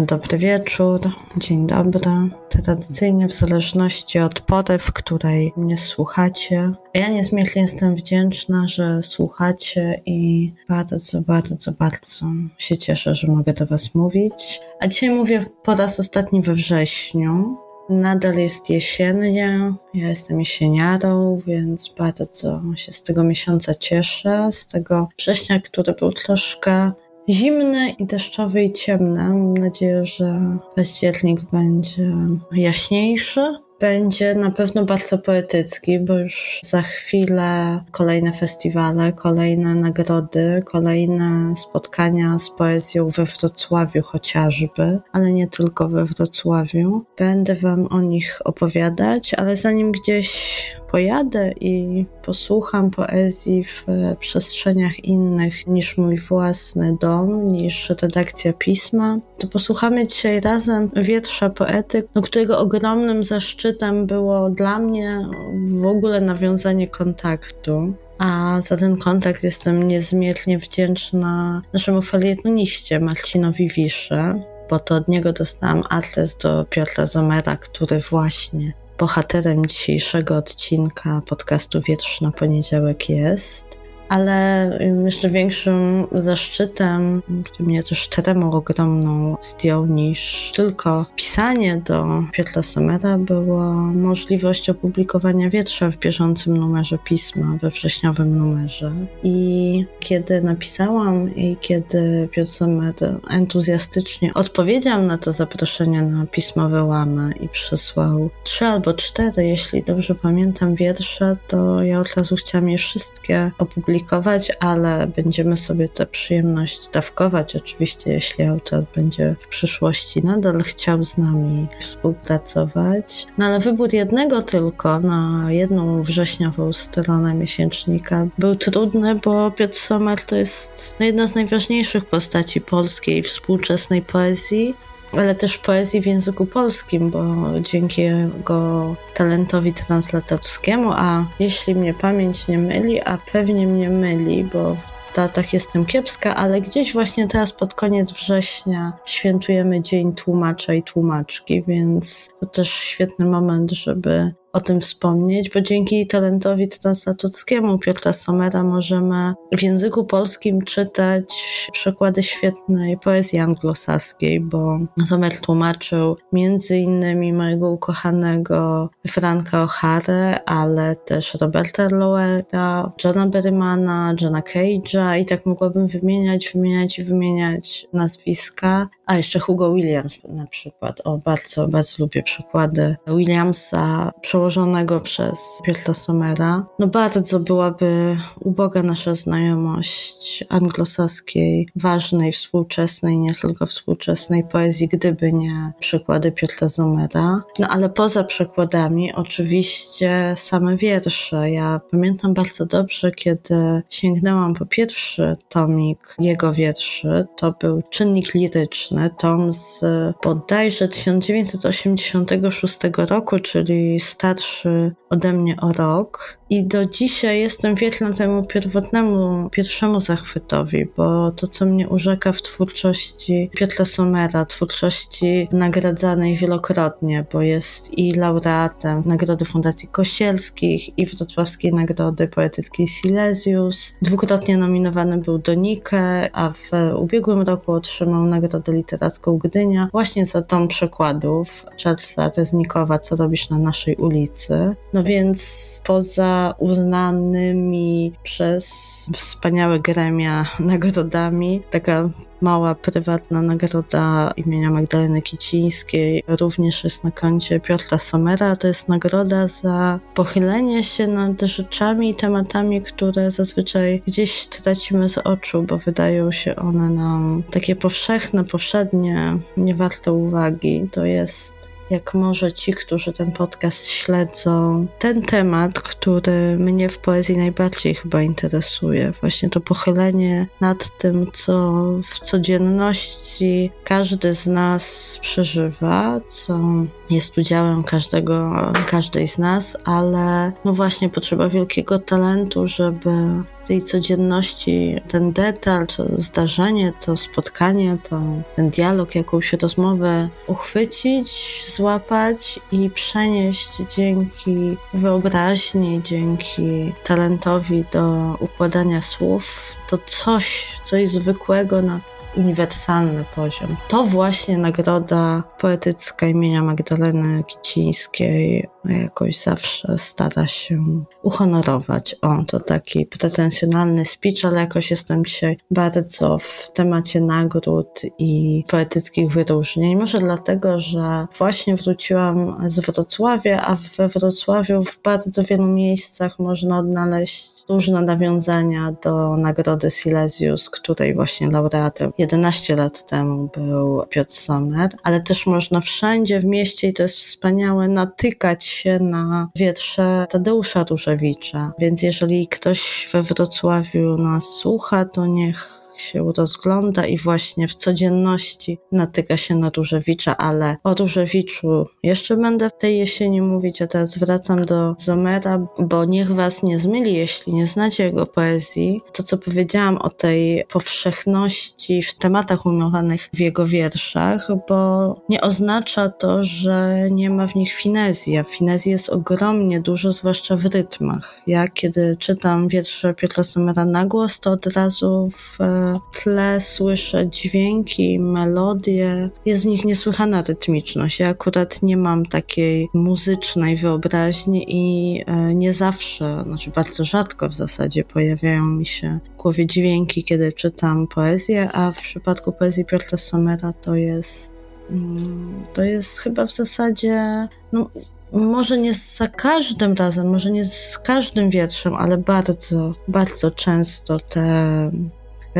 Dobry wieczór, dzień dobry. Tradycyjnie w zależności od pory, w której mnie słuchacie. Ja niezmiernie jestem wdzięczna, że słuchacie i bardzo, bardzo, bardzo się cieszę, że mogę do Was mówić. A dzisiaj mówię po raz ostatni we wrześniu. Nadal jest jesiennie, ja jestem jesieniarą, więc bardzo się z tego miesiąca cieszę, z tego września, który był troszkę Zimny i deszczowy i ciemny. Mam nadzieję, że październik będzie jaśniejszy. Będzie na pewno bardzo poetycki, bo już za chwilę kolejne festiwale, kolejne nagrody, kolejne spotkania z poezją we Wrocławiu chociażby, ale nie tylko we Wrocławiu. Będę Wam o nich opowiadać, ale zanim gdzieś pojadę i posłucham poezji w przestrzeniach innych niż mój własny dom, niż redakcja pisma, to posłuchamy dzisiaj razem wiersza poety, no, którego ogromnym zaszczytem było dla mnie w ogóle nawiązanie kontaktu. A za ten kontakt jestem niezmiernie wdzięczna naszemu felietoniście Marcinowi Wiszy, bo to od niego dostałam adres do Piotra Zomera, który właśnie bohaterem dzisiejszego odcinka podcastu Wietrz na poniedziałek jest ale jeszcze większym zaszczytem, który mnie też tremą ogromną zdjął niż tylko pisanie do Piotra Somera, była możliwość opublikowania wietrza w bieżącym numerze pisma, we wrześniowym numerze. I kiedy napisałam i kiedy Piotr Somer entuzjastycznie odpowiedział na to zaproszenie na pismowe łamy i przysłał trzy albo cztery, jeśli dobrze pamiętam, wiersze, to ja od razu chciałam je wszystkie opublikować publikować, ale będziemy sobie tę przyjemność dawkować, oczywiście, jeśli autor będzie w przyszłości nadal chciał z nami współpracować. No ale wybór jednego tylko na jedną wrześniową stronę miesięcznika był trudny, bo Piotr Sommer to jest no, jedna z najważniejszych postaci polskiej współczesnej poezji ale też poezji w języku polskim, bo dzięki jego talentowi translatorskiemu, a jeśli mnie pamięć nie myli, a pewnie mnie myli, bo w datach jestem kiepska, ale gdzieś właśnie teraz pod koniec września świętujemy Dzień Tłumacza i Tłumaczki, więc to też świetny moment, żeby o tym wspomnieć, bo dzięki talentowi translatorskiemu Piotra Somera możemy w języku polskim czytać przekłady świetnej poezji anglosaskiej, bo Somer tłumaczył między innymi mojego ukochanego Franka O'Hare, ale też Roberta Lowera, Johna Berrymana, Johna Cage'a i tak mogłabym wymieniać, wymieniać i wymieniać nazwiska. A jeszcze Hugo Williams na przykład. O, bardzo, bardzo lubię przykłady Williamsa przez Piotra Somera. No bardzo byłaby uboga nasza znajomość anglosaskiej, ważnej, współczesnej, nie tylko współczesnej poezji, gdyby nie przykłady Piotra Somera. No ale poza przykładami oczywiście same wiersze. Ja pamiętam bardzo dobrze, kiedy sięgnęłam po pierwszy tomik jego wierszy. To był czynnik liryczny tom z bodajże 1986 roku, czyli starszy ode mnie o rok. I do dzisiaj jestem wierna temu pierwotnemu, pierwszemu zachwytowi, bo to, co mnie urzeka w twórczości Piotra Somera, twórczości nagradzanej wielokrotnie, bo jest i laureatem Nagrody Fundacji Kościelskich i Wrocławskiej Nagrody Poetyckiej Silesius. Dwukrotnie nominowany był do Nike, a w ubiegłym roku otrzymał Nagrodę Literacką Gdynia właśnie za tom przykładów Charlesa Reznikowa, Co robisz na naszej ulicy. No więc poza uznanymi przez wspaniałe gremia nagrodami. Taka mała, prywatna nagroda imienia Magdaleny Kicińskiej również jest na koncie Piotra Somera. To jest nagroda za pochylenie się nad rzeczami i tematami, które zazwyczaj gdzieś tracimy z oczu, bo wydają się one nam takie powszechne, powszednie, nie warte uwagi. To jest jak może ci, którzy ten podcast śledzą, ten temat, który mnie w poezji najbardziej chyba interesuje. Właśnie to pochylenie nad tym, co w codzienności każdy z nas przeżywa, co jest udziałem każdego, każdej z nas, ale no właśnie potrzeba wielkiego talentu, żeby w tej codzienności ten detal, to zdarzenie, to spotkanie, to ten dialog, jakąś rozmowę uchwycić, złapać i przenieść dzięki wyobraźni, dzięki talentowi do układania słów, to coś, coś zwykłego na uniwersalny poziom. To właśnie nagroda poetycka imienia Magdaleny Kicińskiej jakoś zawsze stara się uhonorować. O, to taki pretensjonalny speech, ale jakoś jestem dzisiaj bardzo w temacie nagród i poetyckich wyróżnień. Może dlatego, że właśnie wróciłam z Wrocławia, a we Wrocławiu w bardzo wielu miejscach można odnaleźć różne nawiązania do nagrody Silesius, której właśnie laureatem 11 lat temu był Piotr Sommer, ale też można wszędzie w mieście, i to jest wspaniałe, natykać się na wietrze Tadeusza Różewicza. Więc jeżeli ktoś we Wrocławiu nas słucha, to niech się rozgląda i właśnie w codzienności natyka się na Różewicza, ale o Różewiczu jeszcze będę w tej jesieni mówić, a teraz wracam do Zomera, bo niech was nie zmyli, jeśli nie znacie jego poezji. To, co powiedziałam o tej powszechności w tematach ujmowanych w jego wierszach, bo nie oznacza to, że nie ma w nich finezji, a finezji jest ogromnie dużo, zwłaszcza w rytmach. Ja kiedy czytam wiersze Piotra Somera na głos, to od razu w tle słyszę dźwięki, melodie. Jest w nich niesłychana rytmiczność. Ja akurat nie mam takiej muzycznej wyobraźni i e, nie zawsze, znaczy bardzo rzadko w zasadzie pojawiają mi się w głowie dźwięki, kiedy czytam poezję, a w przypadku poezji Piotra Somera to jest mm, to jest chyba w zasadzie no, może nie za każdym razem, może nie z każdym wierszem, ale bardzo, bardzo często te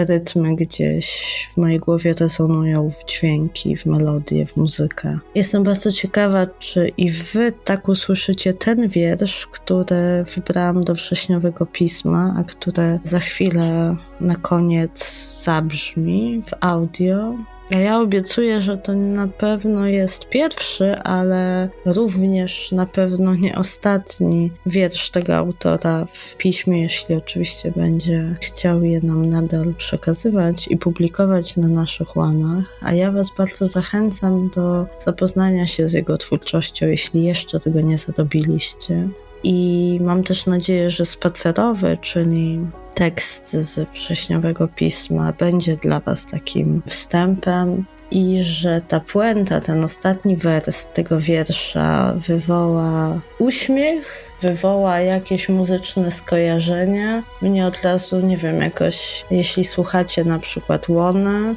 rytmy gdzieś w mojej głowie rezonują w dźwięki, w melodię, w muzykę. Jestem bardzo ciekawa, czy i wy tak usłyszycie ten wiersz, który wybrałam do wrześniowego pisma, a które za chwilę na koniec zabrzmi w audio. Ja obiecuję, że to na pewno jest pierwszy, ale również na pewno nie ostatni wiersz tego autora w piśmie, jeśli oczywiście będzie chciał je nam nadal przekazywać i publikować na naszych łamach. A ja Was bardzo zachęcam do zapoznania się z jego twórczością, jeśli jeszcze tego nie zrobiliście. I mam też nadzieję, że spacerowy, czyli tekst z wrześniowego pisma będzie dla Was takim wstępem i że ta puenta, ten ostatni wers tego wiersza wywoła uśmiech, wywoła jakieś muzyczne skojarzenia. Mnie od razu, nie wiem, jakoś, jeśli słuchacie na przykład Łona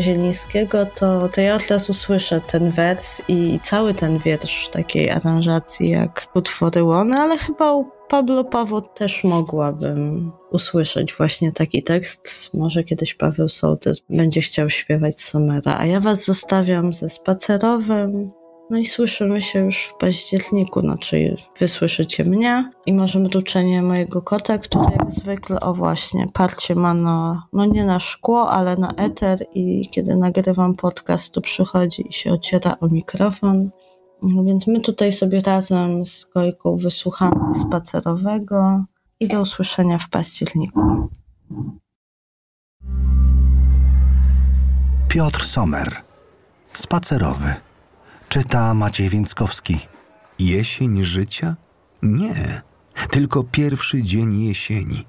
Zielińskiego, to, to ja od razu słyszę ten wers i cały ten wiersz takiej aranżacji jak utwory Łona, ale chyba u Pablo Pawo też mogłabym usłyszeć właśnie taki tekst. Może kiedyś Paweł Sołtys będzie chciał śpiewać Somera, a ja was zostawiam ze spacerowym. No i słyszymy się już w październiku, znaczy wy słyszycie mnie i może mruczenie mojego kota, który jak zwykle, o właśnie, parcie ma na, no nie na szkło, ale na eter i kiedy nagrywam podcast, to przychodzi i się ociera o mikrofon. No więc my tutaj sobie razem z Gojką wysłuchamy spacerowego i do usłyszenia w październiku. Piotr Sommer. Spacerowy. Czyta Maciej Więckowski. Jesień życia? Nie, tylko pierwszy dzień jesieni.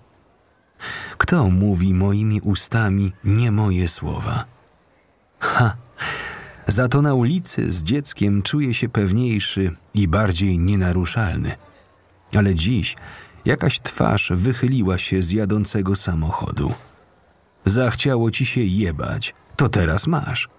Kto mówi moimi ustami nie moje słowa? Za to na ulicy z dzieckiem czuję się pewniejszy i bardziej nienaruszalny. Ale dziś jakaś twarz wychyliła się z jadącego samochodu. Zachciało ci się jebać, to teraz masz.